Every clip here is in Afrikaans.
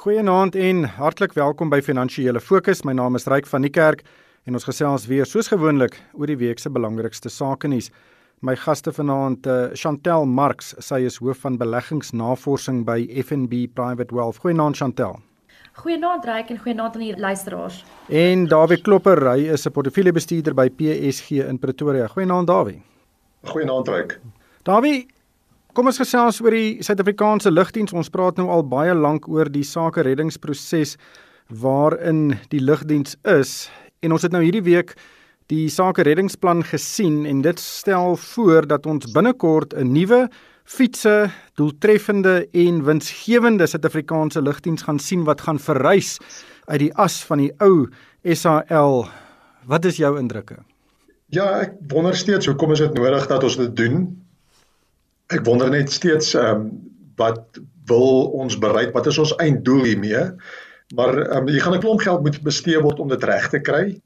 Goeienaand en hartlik welkom by Finansiële Fokus. My naam is Ryk van die Kerk en ons gesels weer soos gewoonlik oor die week se belangrikste sake nuus. My gaste vanaand, uh, Chantel Marx, sy is hoof van beleggingsnavorsing by FNB Private Wealth. Goeienaand Chantel. Goeienaand Ryk en goeienaand aan die luisteraars. En Dawie Klopper, hy is 'n portefeuljebestuurder by PSG in Pretoria. Goeienaand Dawie. Goeienaand Ryk. Dawie, Kom ons gesels oor die Suid-Afrikaanse lugdiens. Ons praat nou al baie lank oor die sake reddingsproses waarin die lugdiens is en ons het nou hierdie week die sake reddingsplan gesien en dit stel voor dat ons binnekort 'n nuwe fietsse doeltreffende en winsgewende Suid-Afrikaanse lugdiens gaan sien wat gaan verrys uit die as van die ou SAL. Wat is jou indrukke? Ja, ek wonder steeds hoekom is dit nodig dat ons dit doen? Ek wonder net steeds ehm um, wat wil ons bereik? Wat is ons einddoel hiermee? Maar ehm um, jy gaan 'n klomp geld moet bestee word om dit reg te kry.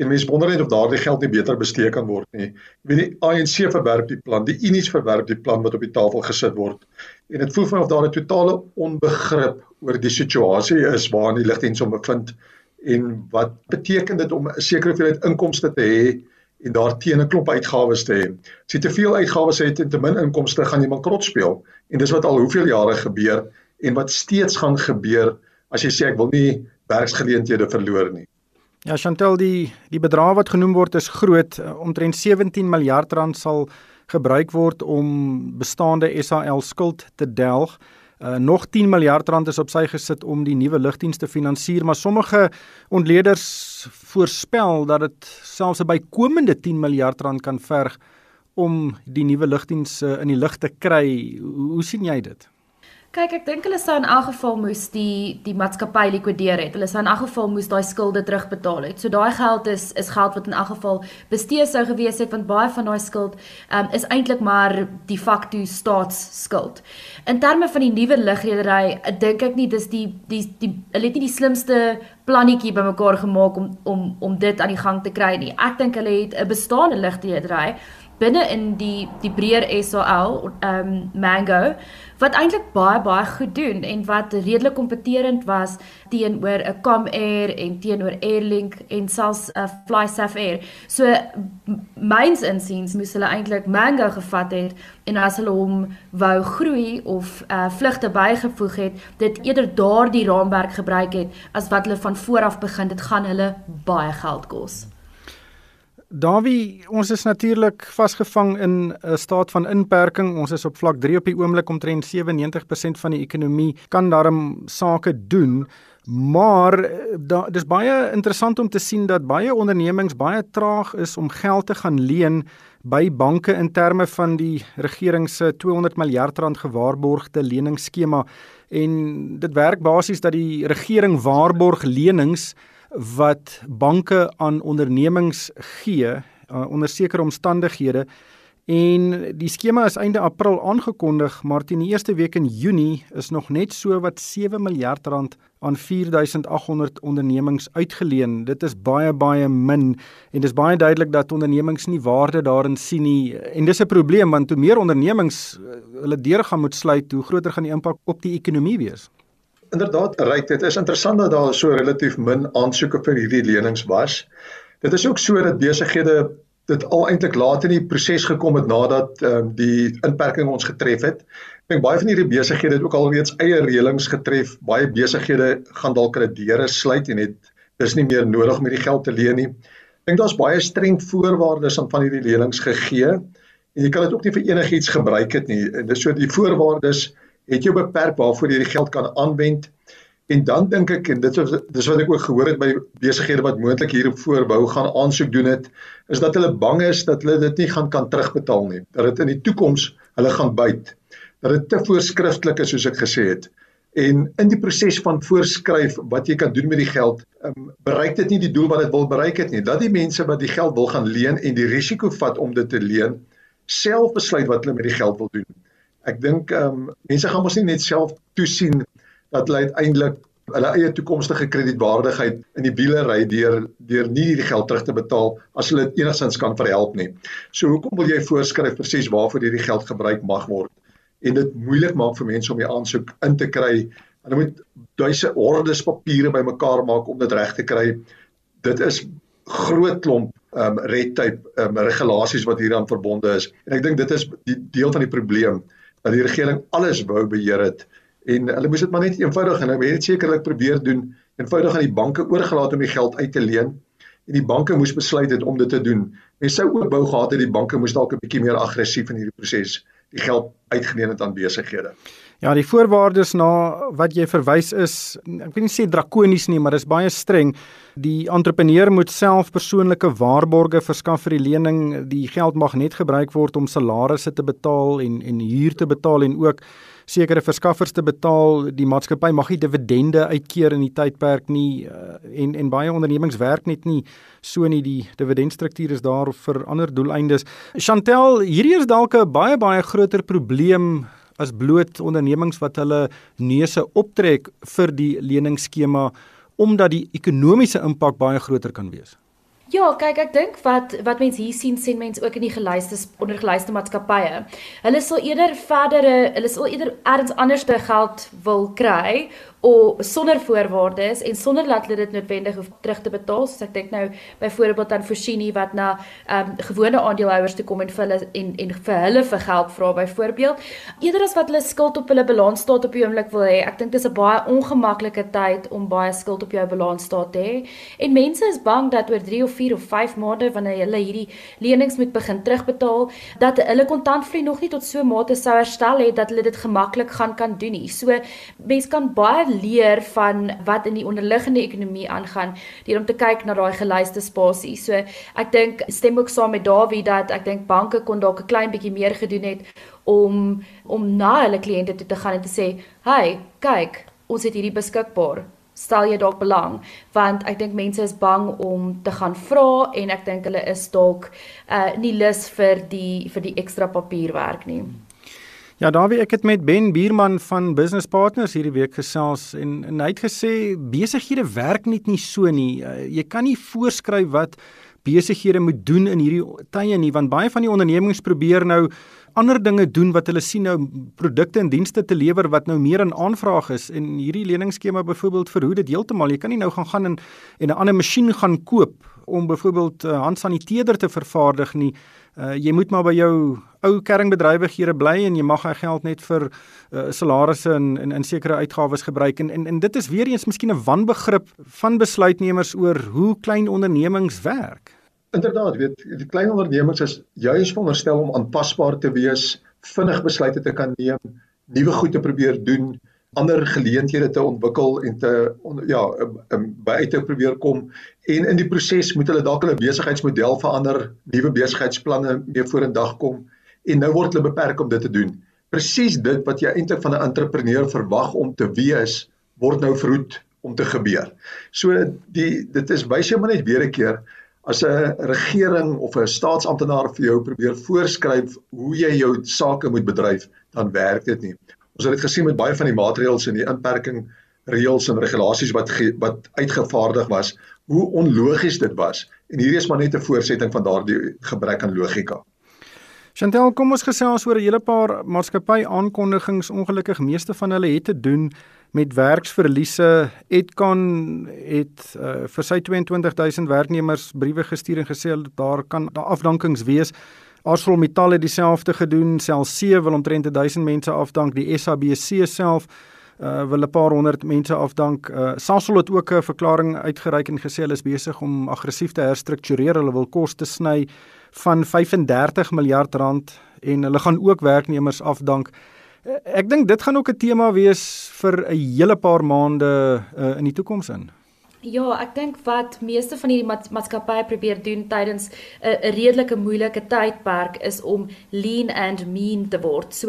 En mense wonder net of daardie geld nie beter bestee kan word nie. Jy weet die ANC verwerp die plan, die Unies verwerp die plan wat op die tafel gesit word. En dit voel vir my of daar 'n totale onbegrip oor die situasie is waarin die ligdiens om bevind en wat beteken dit om 'n sekere hoeveelheid inkomste te hê en daar teen 'n klomp uitgawes te hê. As jy te veel uitgawes het en te min inkomste, gaan jy bankrot speel. En dis wat al hoeveel jare gebeur en wat steeds gaan gebeur as jy sê ek wil nie werksgeleenthede verloor nie. Ja, Chantel, die die bedrag wat genoem word is groot, omtrent 17 miljard rand sal gebruik word om bestaande SAL skuld te delg. Uh, nog 10 miljard rand is op sy gesit om die nuwe lugdienste te finansier, maar sommige ontleeders voorspel dat dit selfs 'n bykomende 10 miljard rand kan verg om die nuwe lugdienste in die lug te kry. Hoe, hoe sien jy dit? Kyk, ek dink hulle sou in elk geval moes die die maatskappy likwideer het. Hulle sou in elk geval moes daai skulde terugbetaal het. So daai geld is is geld wat in elk geval bestee sou gewees het want baie van daai skuld um, is eintlik maar die facto staatsskuld. In terme van die nuwe ligredery, dink ek nie dis die die die hulle het nie die slimste plannetjie bymekaar gemaak om om om dit aan die gang te kry nie. Ek dink hulle het 'n bestaande ligredery binne in die die breër SAL ehm um, Mango wat eintlik baie baie goed doen en wat redelik kompeterend was teenoor 'n Comair en teenoor Airlink en selfs 'n FlySafe Air. So myns insiens moes hulle eintlik Mango gevat het en as hulle hom wou groei of uh, vlugte bygevoeg het, dit eerder daardie raamwerk gebruik het as wat hulle van vooraf begin dit gaan hulle baie geld kos. Dawie, ons is natuurlik vasgevang in 'n staat van inperking. Ons is op vlak 3 op die oomblik omtrent 97% van die ekonomie kan daarom sake doen. Maar da, dis baie interessant om te sien dat baie ondernemings baie traag is om geld te gaan leen by banke in terme van die regering se 200 miljard rand gewaarborgde leningsskema en dit werk basies dat die regering waarborg lenings wat banke aan ondernemings gee uh, onder sekere omstandighede. En die skema is einde April aangekondig maar teen die eerste week in Junie is nog net so wat 7 miljard rand aan 4800 ondernemings uitgeleen. Dit is baie baie min en dis baie duidelik dat ondernemings nie waarde daarin sien nie. En dis 'n probleem want hoe meer ondernemings uh, hulle deure gaan moet sluit, hoe groter gaan die impak op die ekonomie wees inderdaad reg dit is interessant dat daar so relatief min aansoeke vir hierdie lenings was. Dit is ook so dat besighede dit al eintlik laat in die proses gekom het nadat um, die inperking ons getref het. Ek dink baie van hierdie besighede het ook al reeds eie reëlings getref. Baie besighede gaan dalk hulle deure sluit en het dis nie meer nodig om hierdie geld te leen nie. Ek dink daar's baie streng voorwaardes aan van hierdie lenings gegee en jy kan dit ook nie vir enigiets gebruik het nie. En dis so die voorwaardes het jy beperk waarvoor jy die geld kan aanwend. En dan dink ek en dit is dis wat ek ook gehoor het by besighede wat moontlik hierop voorbou gaan aansoek doen het, is dat hulle bang is dat hulle dit nie gaan kan terugbetaal nie. Dat dit in die toekoms hulle gaan byt. Dat dit te voorskrifklik is soos ek gesê het. En in die proses van voorskryf wat jy kan doen met die geld, um, bereik dit nie die doel wat dit wil bereik het nie. Dat die mense wat die geld wil gaan leen en die risiko vat om dit te leen, self besluit wat hulle met die geld wil doen ek dink ehm um, mense gaan mos nie net self toesien dat hulle uiteindelik hulle eie toekomstige kredietwaardigheid in die wiele ry deur deur nie die geld terug te betaal as hulle dit enigstens kan verhelp nie. So hoekom wil jy voorskryf presies waarvoor hierdie geld gebruik mag word en dit moeilik maak vir mense om die aansoek in te kry Hulle moet duisende hordes papiere bymekaar maak om dit reg te kry. Dit is groot klomp um red tape um regulasies wat hieraan verbonde is. En ek dink dit is die deel van die probleem dat die regering alles wou beheer het en hulle moes dit maar net eenvoudig en hulle het sekerlik probeer doen eenvoudig aan die banke oorgelaat om die geld uit te leen en die banke moes besluit het om dit te doen. Mense sou ook wou gehad het die banke moes dalk 'n bietjie meer aggressief in hierdie proses die geld uitgeleen het aan besighede. Ja, die voorwaardes na wat jy verwys is, ek wil nie sê drakonies nie, maar dis baie streng. Die entrepreneur moet self persoonlike waarborge verskaf vir die lening. Die geld mag net gebruik word om salarisse te betaal en en huur te betaal en ook sekere verskaffers te betaal. Die maatskappy mag nie dividende uitkeer in die tydperk nie eh, en en baie ondernemings werk net nie so nie die dividendstruktuur is daar vir ander doeleindes. Chantel, hierdie is dalk 'n baie baie groter probleem as bloot ondernemings wat hulle neuse optrek vir die leningsskema omdat die ekonomiese impak baie groter kan wees. Ja, kyk ek dink wat wat mense hier sien sien mense ook in die gelyste ondergelyste maatskappye. Hulle sal eerder verdere, hulle sal eerder ergens anders te geld wil kry of sonder voorwaardes en sonder dat hulle dit noodwendig hoef terug te betaal soos ek dink nou byvoorbeeld aan Foschini wat na ehm um, gewone aandeelhouers toe kom en vir hulle en en vir hulle vir geld vra byvoorbeeld. Eerder as wat hulle skuld op hulle balansstaat op die oomblik wil hê ek dink dis 'n baie ongemaklike tyd om baie skuld op jou balansstaat te hê. En mense is bang dat oor 3 of 4 of 5 maande wanneer hulle hierdie lenings moet begin terugbetaal dat hulle kontantvloei nog nie tot so mate sou herstel het dat hulle dit gemaklik gaan kan doen nie. So mense kan baie leer van wat in die onderliggende ekonomie aangaan deur om te kyk na daai gelyste spasie. So ek dink stem ook saam met Dawie dat ek dink banke kon dalk 'n klein bietjie meer gedoen het om om na hulle kliënte toe te gaan en te sê, "Hey, kyk, ons het hierdie beskikbaar." stel jy dalk belang want ek dink mense is bang om te gaan vra en ek dink hulle is dalk uh nie lus vir die vir die ekstra papierwerk nie. Ja, Dawie, ek het met Ben Bierman van Business Partners hierdie week gesels en, en hy het gesê besighede werk net nie so nie. Uh, jy kan nie voorskryf wat besighede moet doen in hierdie tye nie, want baie van die ondernemings probeer nou ander dinge doen wat hulle sien nou produkte en dienste te lewer wat nou meer in aanvraag is en hierdie leningsskema byvoorbeeld verhoed dit heeltemal. Jy kan nie nou gaan gaan en en 'n ander masjien gaan koop om byvoorbeeld uh, handsaniteerder te vervaardig nie. Uh, jy moet maar by jou ou kernbedrywighede bly en jy mag hy geld net vir uh, salarisse en in in sekere uitgawes gebruik en, en en dit is weer eens miskien 'n wanbegrip van besluitnemers oor hoe klein ondernemings werk. Inderdaad, weet die klein ondernemings is juis veronderstel om aanpasbaar te wees, vinnig besluite te kan neem, nuwe goed te probeer doen ander geleenthede te ontwikkel en te on, ja um, um, by uit te probeer kom en in die proses moet hulle dalk hulle besigheidsmodel verander, nuwe besigheidsplanne mee vorendag kom en nou word hulle beperk om dit te doen. Presies dit wat jy eintlik van 'n entrepreneur verwag om te wees, word nou verhoed om te gebeur. So die dit is jy maar net weer 'n keer as 'n regering of 'n staatsamptenaar vir jou probeer voorskryf hoe jy jou sake moet bedryf, dan werk dit nie. Ons het dit gesien met baie van die maatreëls en die inperking reëls en regulasies wat ge, wat uitgevaardig was, hoe onlogies dit was. En hierdie is maar net 'n voorsetting van daardie gebrek aan logika. Chantel, kom ons gesels oor 'n hele paar maatskappy aankondigings. Ongelukkig meeste van hulle het te doen met werksverliese. Edcon het uh, vir sy 22000 werknemers briewe gestuur en gesê daar kan daar afdankings wees. ArcelorMittal het dieselfde gedoen. Cell C wil omtrent 1000 mense afdank. Die SABC self uh, wil 'n paar honderd mense afdank. Uh, Sasol het ook 'n verklaring uitgereik en gesê hulle is besig om aggressief te herstruktureer. Hulle wil koste sny van 35 miljard rand en hulle gaan ook werknemers afdank. Uh, ek dink dit gaan ook 'n tema wees vir 'n hele paar maande uh, in die toekoms in. Ja, ek dink wat meeste van hierdie maatskappye probeer doen tydens 'n 'n redelike moeilike tydperk is om lean and mean te word. So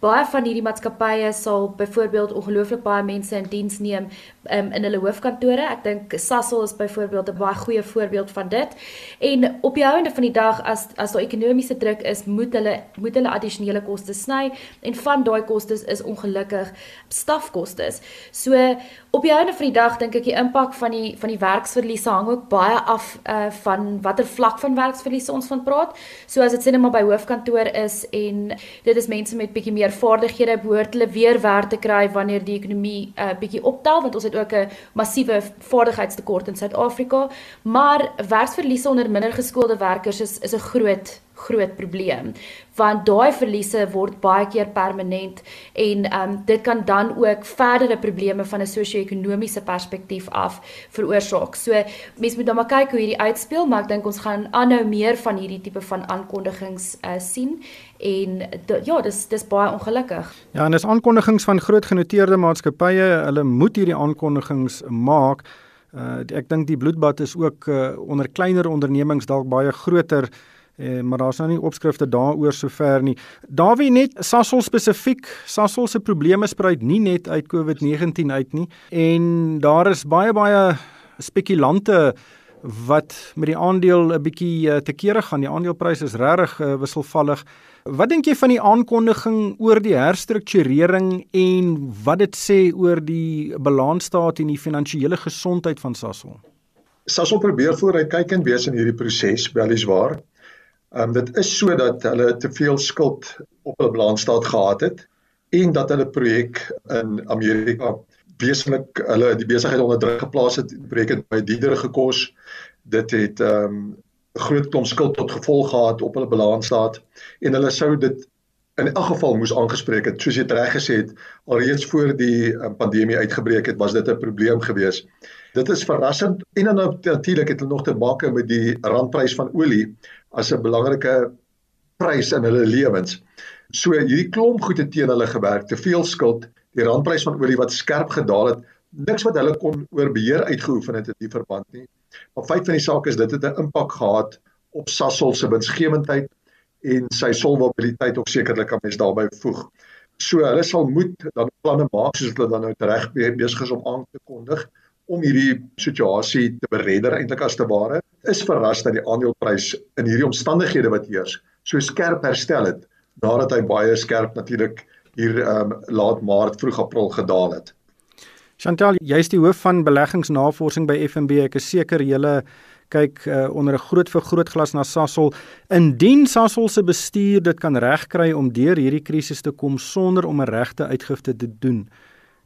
baie van hierdie maatskappye sal byvoorbeeld ongelooflik baie mense in diens neem um, in hulle hoofkantore. Ek dink Sasol is byvoorbeeld 'n baie goeie voorbeeld van dit. En op die einde van die dag as as daar ekonomiese druk is, moet hulle moet hulle addisionele kostes sny en van daai kostes is ongelukkig stafkostes. So op die einde van die dag dink ek die impak van die van die werksverliese hang ook baie af uh van watter vlak van werksverliese ons van praat. So as dit sê net maar by hoofkantoor is en dit is mense met bietjie meer vaardighede behoort hulle weer werk te kry wanneer die ekonomie uh bietjie optel want ons ook 'n massiewe vaardigheidstekort in Suid-Afrika. Maar werksverliese onder minder geskoolde werkers is is 'n groot groot probleem want daai verliese word baie keer permanent en um dit kan dan ook verdere probleme van 'n sosio-ekonomiese perspektief af veroorsaak. So mense moet dan maar kyk hoe hierdie uitspeel, maar ek dink ons gaan aanhou meer van hierdie tipe van aankondigings uh, sien en ja, dis dis baie ongelukkig. Ja, en dis aankondigings van groot genoteerde maatskappye, hulle moet hierdie aankondigings maak. Uh, ek dink die bloedbad is ook uh, onder kleiner ondernemings dalk baie groter Eh, maar daar's nou nie opskrifte daaroor sover nie. Dawie net Sasol spesifiek, Sasol se probleme spruit nie net uit COVID-19 uit nie en daar is baie baie spekulante wat met die aandeel 'n bietjie uh, te kere gaan. Die aandeleprys is regtig uh, wisselvallig. Wat dink jy van die aankondiging oor die herstrukturering en wat dit sê oor die balansstaat en die finansiële gesondheid van Sasol? Sasol probeer vooruitkykend wees in hierdie proses, weliswaar. Ehm um, dit is sodat hulle te veel skuld op hulle balansstaat gehad het en dat hulle projek in Amerika wesentlik hulle die besigheid onder druk geplaas het. Projek het baie duurder gekos. Dit het ehm um, groot klomp skuld tot gevolg gehad op hulle balansstaat en hulle sou dit in elk geval moes aangespreek het. Soos jy reg gesê het, alreeds voor die um, pandemie uitgebreek het, was dit 'n probleem geweest. Dit is verrassend en dan natuurlik het hulle nog te maak met die randprys van olie as 'n belangrike prys in hulle lewens. So hierdie klomp goede teen hulle gewerk, te veel skuld, die randprys van olie wat skerp gedaal het, niks wat hulle kon oor beheer uitgeoefen het in die verband nie. Maar feit van die saak is dit het 'n impak gehad op Sasol se winsgewendheid en sy solvabiliteit ook sekerlik aan mens daarbey voeg. So hulle sal moet dan planne maak soos hulle dan nou reg besig is om aan te kondig om hierdie situasie te beredder eintlik as te ware is verras dat die aandeleprys in hierdie omstandighede wat heers so skerp herstel het nadat hy baie skerp natuurlik hier um, laat maart vroeg april gedaal het. Chantal, jy's die hoof van beleggingsnavorsing by FNB. Ek is seker julle kyk uh, onder 'n groot vergrootglas na Sasol. Indien Sasol se bestuur dit kan regkry om deur hierdie krisis te kom sonder om 'n regte uitgifte te doen,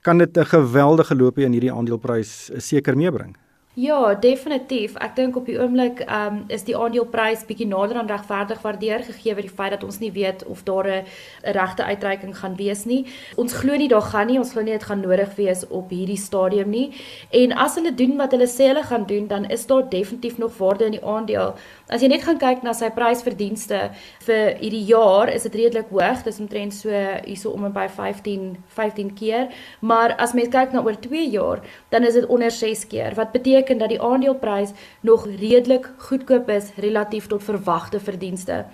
kan dit 'n geweldige loopie in hierdie aandeleprys seker meebring. Ja, definitief. Ek dink op die oomblik um, is die aandeleprys bietjie nader aan regverdig waardeer gegee word die feit dat ons nie weet of daar 'n regte uitreiking gaan wees nie. Ons glo nie daar gaan nie, ons glo nie dit gaan nodig wees op hierdie stadium nie. En as hulle doen wat hulle sê hulle gaan doen, dan is daar definitief nog waarde in die aandeel. As jy net gaan kyk na sy prysverdienste vir hierdie jaar, is dit redelik hoog. Dit is omtrent so hierso om en by 15 15 keer. Maar as mens kyk na oor 2 jaar, dan is dit onder 6 keer. Wat beteken dat die aandeleprys nog redelik goedkoop is relatief tot verwagte verdienste.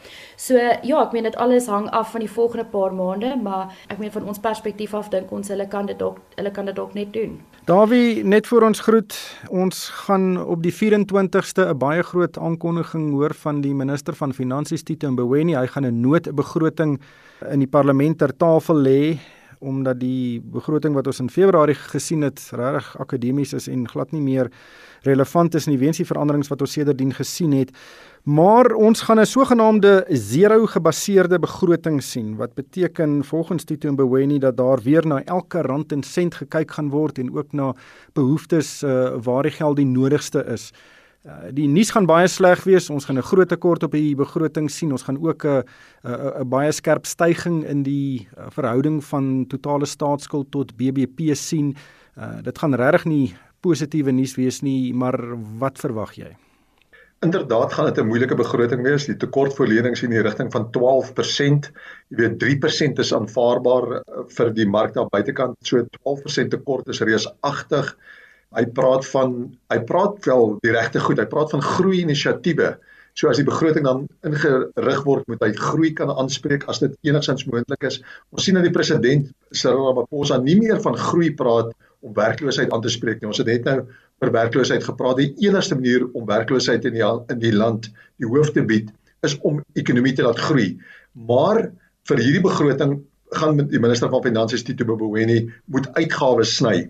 So ja, ek meen dit alles hang af van die volgende paar maande, maar ek meen van ons perspektief af dink ons hulle kan dit dalk hulle kan dit dalk net doen. Dawie, net voor ons groet, ons gaan op die 24ste 'n baie groot aankondiging hoor van die minister van Finansies Tito Mboweni. Hy gaan 'n noodbegroting in die parlement ter tafel lê omdat die begroting wat ons in Februarie gesien het regtig akademies is en glad nie meer relevant is nie weens die veranderings wat ons sedertdien gesien het. Maar ons gaan 'n sogenaamde zero gebaseerde begroting sien wat beteken volgens Tito Mboweni dat daar weer na elke rand en sent gekyk gaan word en ook na behoeftes uh, waar die geld die nodigste is. Uh, die nuus gaan baie sleg wees. Ons gaan 'n groot tekort op die begroting sien. Ons gaan ook 'n 'n baie skerp stygings in die uh, verhouding van totale staatsskuld tot BBP sien. Uh, dit gaan regtig nie positiewe nuus wees nie, maar wat verwag jy? Inderdaad gaan dit 'n moeilike begroting wees. Die tekortverlenings in die rigting van 12%. Jy weet 3% is aanvaarbaar vir die mark daar buitekant. So 12% tekort is reusagtig hy praat van hy praat wel die regte goed. Hy praat van groei inisiatiewe. So as die begroting dan ingerig word, moet hy groei kan aanspreek as dit enigstens moontlik is. Ons sien dat die president Cyril Ramaphosa nie meer van groei praat om werkloosheid aan te spreek nie. Ons het net nou oor werkloosheid gepraat. Die enigste manier om werkloosheid in die in die land die hoof te bied is om ekonomie te laat groei. Maar vir hierdie begroting gaan die minister van finansies Tito Mboweni moet uitgawes sny.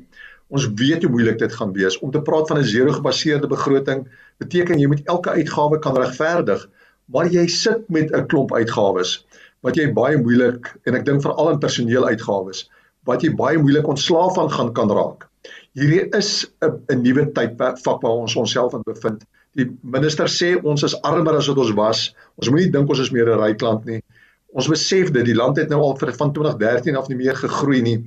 Ons weet hoe moeilik dit gaan wees om te praat van 'n zero-gebaseerde begroting. Beteken jy moet elke uitgawe kan regverdig, maar jy sit met 'n klomp uitgawes wat jy baie moeilik en ek dink veral in personeeluitgawes wat jy baie moeilik ontslaaf van gaan kan raak. Hierdie is 'n nuwe tydvak waar ons onsself in bevind. Die minister sê ons is armer as wat ons was. Ons moenie dink ons is meer 'n ryk land nie. Ons besef dit die land het nou al vir van 2013 af nie meer gegroei nie.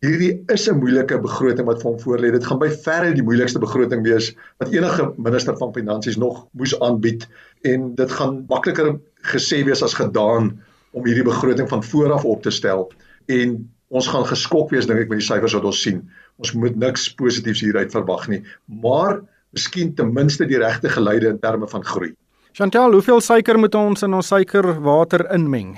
Hierdie is 'n moeilike begroting wat vir hom voorlê. Dit gaan by verre die moeilikste begroting wees wat enige minister van finansies nog moes aanbied en dit gaan makliker gesê wees as gedaan om hierdie begroting van voor af op te stel en ons gaan geskok wees dink ek met die syfers wat ons sien. Ons moet niks positiefs hieruit verwag nie, maar miskien ten minste die regte geleide in terme van groei. Chantel, hoeveel suiker moet ons in ons suikerwater inmeng?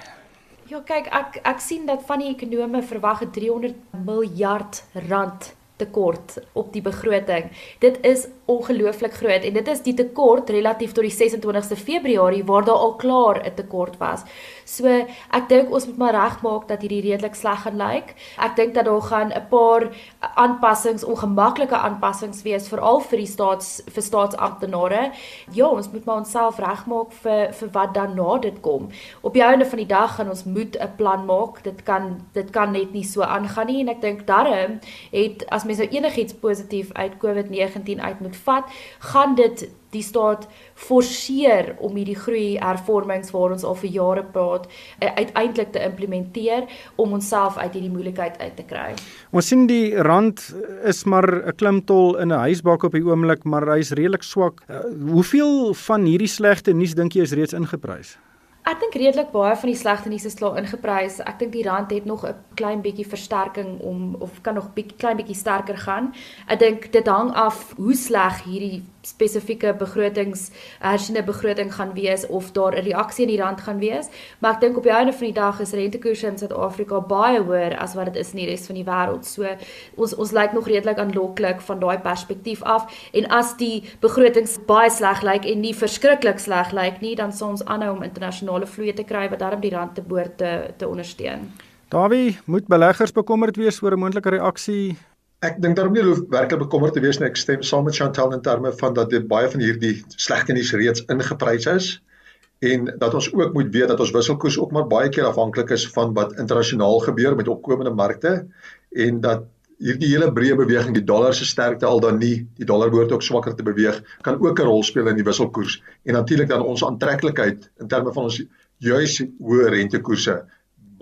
Ja, kyk, ek ek sien dat van die ekonome verwag 'n 300 miljard rand tekort op die begroting. Dit is ongelooflik groot en dit is die tekort relatief tot die 26ste Februarie waar daar al klaar 'n tekort was. So ek dink ons moet maar regmaak dat hierdie redelik sleg gaan lyk. Ek dink dat daar gaan 'n paar aanpassings, ongemaklike aanpassings wees veral vir die staats vir staatsamptenare. Ja, ons moet maar onsself regmaak vir vir wat dan na dit kom. Op die einde van die dag gaan ons moet 'n plan maak. Dit kan dit kan net nie so aangaan nie en ek dink darm het as mens nou enigiets positief uit COVID-19 uit moet vat, gaan dit die staat forceer om hierdie groei hervormings waar ons al vir jare praat eh, uiteindelik te implementeer om onsself uit hierdie moeilikheid uit te kry. Ons sien die rand is maar 'n klimtol in 'n huisbak op die oomblik, maar hy's redelik swak. Uh, hoeveel van hierdie slegte nuus dink jy is reeds ingeprys? Ek dink redelik baie van die slegte nuus is klaar ingeprys. Ek dink die rand het nog 'n klein bietjie versterking om of kan nog bietjie klein bietjie sterker gaan. Ek dink dit hang af hoe sleg hierdie spesifieke begrotings hersiene begroting gaan wees of daar 'n reaksie in die rand gaan wees. Maar ek dink op die einde van die dag is rentekoerse in Suid-Afrika baie hoër as wat dit is in die res van die wêreld. So ons ons lyk nog redelik aanloklik van daai perspektief af en as die begrotings baie sleg lyk en nie verskriklik sleg lyk nie, dan sal ons aanhou om internasionale vloeye te kry wat daarom die rand te boord te, te ondersteun. Dawie, moet beleggers bekommerd wees oor 'n moontlike reaksie Ek dink daarom nie hoef werklik bekommerd te wees nie. Ek stem saam met Chantal in terme van dat dit baie van hierdie slegte nuus reeds ingeprys is en dat ons ook moet weet dat ons wisselkoers ook maar baie keer afhanklik is van wat internasionaal gebeur met opkomende markte en dat hierdie hele breë beweging die dollar se sterkte al dan nie die dollar behoort ook swakker te beweeg kan ook 'n rol speel in die wisselkoers en natuurlik dan ons aantreklikheid in terme van ons juis hoë rentekoerse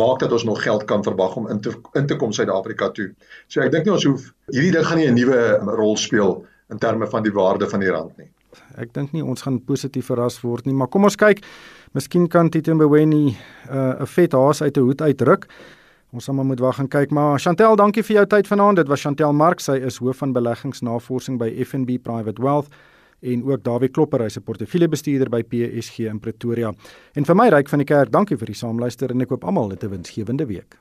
maak dat ons nog geld kan verwag om in te in te kom Suid-Afrika toe. So ek dink nie ons hoef hierdie ding gaan nie 'n nuwe rol speel in terme van die waarde van die rand nie. Ek dink nie ons gaan positief verras word nie, maar kom ons kyk. Miskien kan Tito Mboweni uh, 'n vet haas uit 'n hoed uitruk. Ons sal maar moet wag en kyk, maar Chantel, dankie vir jou tyd vanaand. Dit was Chantel Mark, sy is hoof van beleggingsnavorsing by FNB Private Wealth en ook Dawie Klopper, hy's 'n portefeuljebestuurder by PSG in Pretoria. En vir my ryk van die kerk, dankie vir die saamluister en ek hoop almal het 'n winsgewende week.